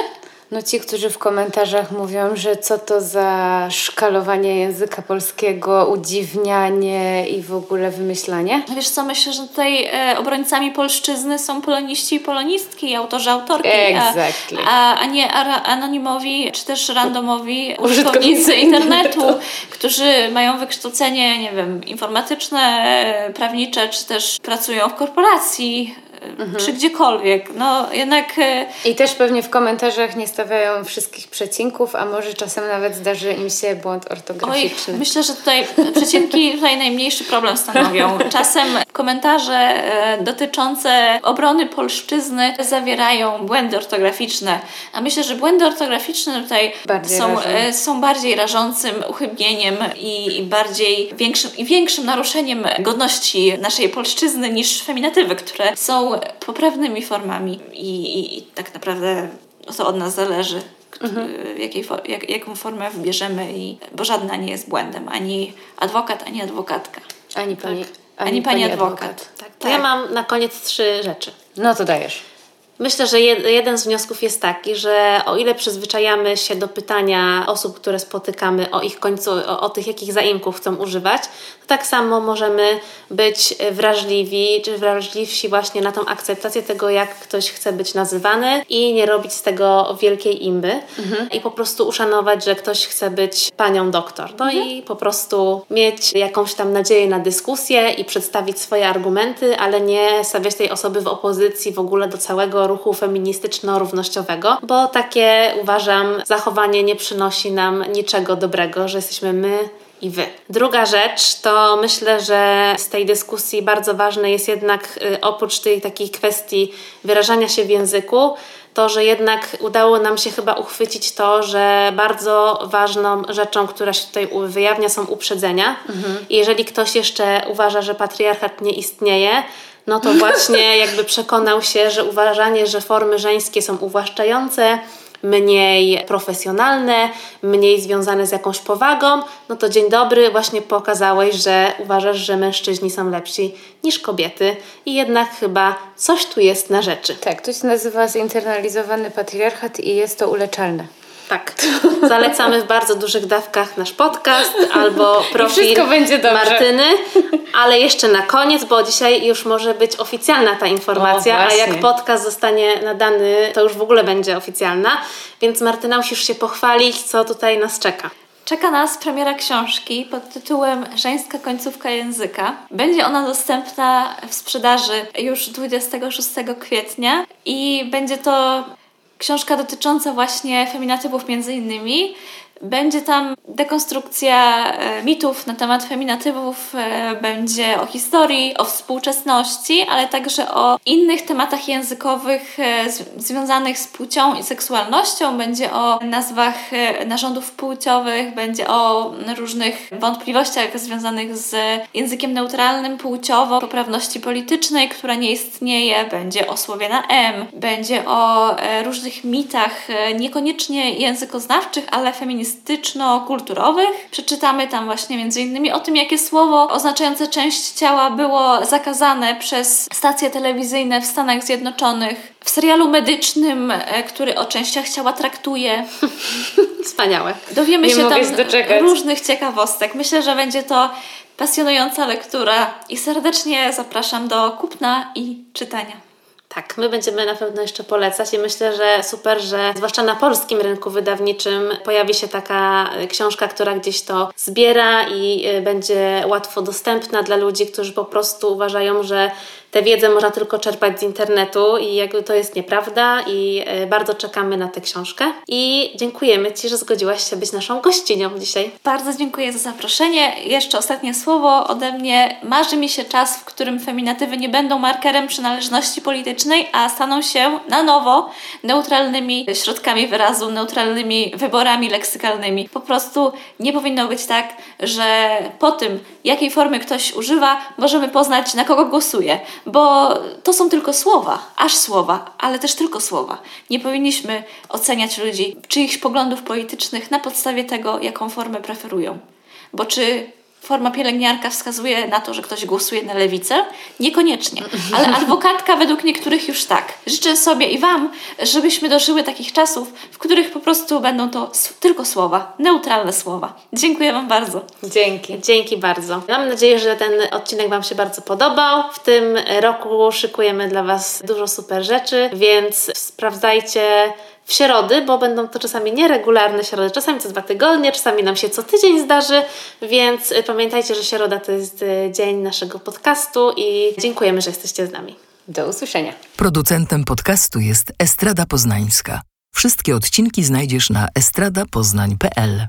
No ci, którzy w komentarzach mówią, że co to za szkalowanie języka polskiego, udziwnianie i w ogóle wymyślanie? Wiesz co, myślę, że tutaj e, obrońcami polszczyzny są poloniści i polonistki, autorzy, autorki, exactly. a, a, nie anonimowi czy też randomowi *laughs* użytkownicy internetu, którzy mają wykształcenie, nie wiem, informatyczne, prawnicze, czy też pracują w korporacji mhm. czy gdziekolwiek. No jednak... E, I też pewnie w komentarzach nie stawiają wszystkich przecinków, a może czasem nawet zdarzy im się błąd ortograficzny. Oj, myślę, że tutaj przecinki *laughs* tutaj najmniejszy problem stanowią. Czasem komentarze e, dotyczące obrony polszczyzny zawierają błędy ortograficzne, a myślę, że błędy ortograficzne tutaj są, są bardziej rażącym uchybieniem i, i bardziej większym, i większym naruszeniem godności naszej polszczyzny niż feminatywy, które są poprawnymi formami i, i, i tak naprawdę to od nas zależy. Mhm. Jakiej, jak, jaką formę wybierzemy, i, bo żadna nie jest błędem, ani adwokat, ani adwokatka. Ani pani, tak. ani, ani pani, pani adwokat. adwokat. Tak, tak. ja mam na koniec trzy rzeczy. No to dajesz. Myślę, że jeden z wniosków jest taki, że o ile przyzwyczajamy się do pytania osób, które spotykamy o ich końcu, o, o, tych, jakich zaimków chcą używać, to tak samo możemy być wrażliwi, czy wrażliwsi właśnie na tą akceptację tego, jak ktoś chce być nazywany i nie robić z tego wielkiej imby mhm. i po prostu uszanować, że ktoś chce być panią doktor. No mhm. i po prostu mieć jakąś tam nadzieję na dyskusję i przedstawić swoje argumenty, ale nie stawiać tej osoby w opozycji w ogóle do całego ruchu feministyczno-równościowego, bo takie uważam zachowanie nie przynosi nam niczego dobrego, że jesteśmy my i wy. Druga rzecz to myślę, że z tej dyskusji bardzo ważne jest jednak y, oprócz tej takiej kwestii wyrażania się w języku, to, że jednak udało nam się chyba uchwycić to, że bardzo ważną rzeczą, która się tutaj wyjawnia, są uprzedzenia. Mhm. I jeżeli ktoś jeszcze uważa, że patriarchat nie istnieje, no to właśnie *laughs* jakby przekonał się, że uważanie, że formy żeńskie są uwłaszczające, mniej profesjonalne, mniej związane z jakąś powagą, no to dzień dobry, właśnie pokazałeś, że uważasz, że mężczyźni są lepsi niż kobiety i jednak chyba coś tu jest na rzeczy. Tak, to się nazywa zinternalizowany patriarchat i jest to uleczalne. Tak. Zalecamy w bardzo dużych dawkach nasz podcast albo profil Martyny. Ale jeszcze na koniec, bo dzisiaj już może być oficjalna ta informacja, o, a jak podcast zostanie nadany, to już w ogóle będzie oficjalna. Więc Martyna, musisz się pochwalić, co tutaj nas czeka. Czeka nas premiera książki pod tytułem Żeńska końcówka języka. Będzie ona dostępna w sprzedaży już 26 kwietnia i będzie to książka dotycząca właśnie feminatywów między innymi. Będzie tam dekonstrukcja e, mitów na temat feminatywów, e, będzie o historii, o współczesności, ale także o innych tematach językowych e, związanych z płcią i seksualnością. Będzie o nazwach narządów płciowych, będzie o różnych wątpliwościach związanych z językiem neutralnym płciowo, poprawności politycznej, która nie istnieje, będzie o słowie na M, będzie o różnych mitach, niekoniecznie językoznawczych, ale feministycznych feministyczno-kulturowych. Przeczytamy tam właśnie między innymi o tym, jakie słowo oznaczające część ciała było zakazane przez stacje telewizyjne w Stanach Zjednoczonych. W serialu medycznym, e, który o częściach ciała traktuje. *laughs* Wspaniałe. Dowiemy Nie się tam różnych ciekawostek. Myślę, że będzie to pasjonująca lektura i serdecznie zapraszam do kupna i czytania. Tak, my będziemy na pewno jeszcze polecać i myślę, że super, że zwłaszcza na polskim rynku wydawniczym pojawi się taka e, książka, która gdzieś to zbiera i e, będzie łatwo dostępna dla ludzi, którzy po prostu uważają, że tę wiedzę można tylko czerpać z internetu i jakby to jest nieprawda i e, bardzo czekamy na tę książkę i dziękujemy Ci, że zgodziłaś się być naszą gościnią dzisiaj. Bardzo dziękuję za zaproszenie. Jeszcze ostatnie słowo ode mnie. Marzy mi się czas, w którym feminatywy nie będą markerem przynależności politycznej, a staną się na nowo neutralnymi środkami wyrazu, neutralnymi wyborami leksykalnymi. Po prostu nie powinno być tak, że po tym, jakiej formy ktoś używa, możemy poznać, na kogo głosuje bo to są tylko słowa, aż słowa, ale też tylko słowa. Nie powinniśmy oceniać ludzi, czyichś poglądów politycznych na podstawie tego, jaką formę preferują. Bo czy forma pielęgniarka wskazuje na to, że ktoś głosuje na lewicę? Niekoniecznie, ale *laughs* adwokatka według niektórych już tak. Życzę sobie i Wam, żebyśmy dożyły takich czasów, w których po prostu będą to tylko słowa, neutralne słowa. Dziękuję Wam bardzo. Dzięki. Dzięki bardzo. Mam nadzieję, że ten odcinek Wam się bardzo podobał. W tym roku szykujemy dla Was dużo super rzeczy, więc sprawdzajcie w środy, bo będą to czasami nieregularne środy, czasami co dwa tygodnie, czasami nam się co tydzień zdarzy, więc y, pamiętajcie, że środa to jest y, dzień naszego podcastu i dziękujemy, że jesteście z nami. Do usłyszenia. Producentem podcastu jest Estrada Poznańska. Wszystkie odcinki znajdziesz na estradapoznań.pl.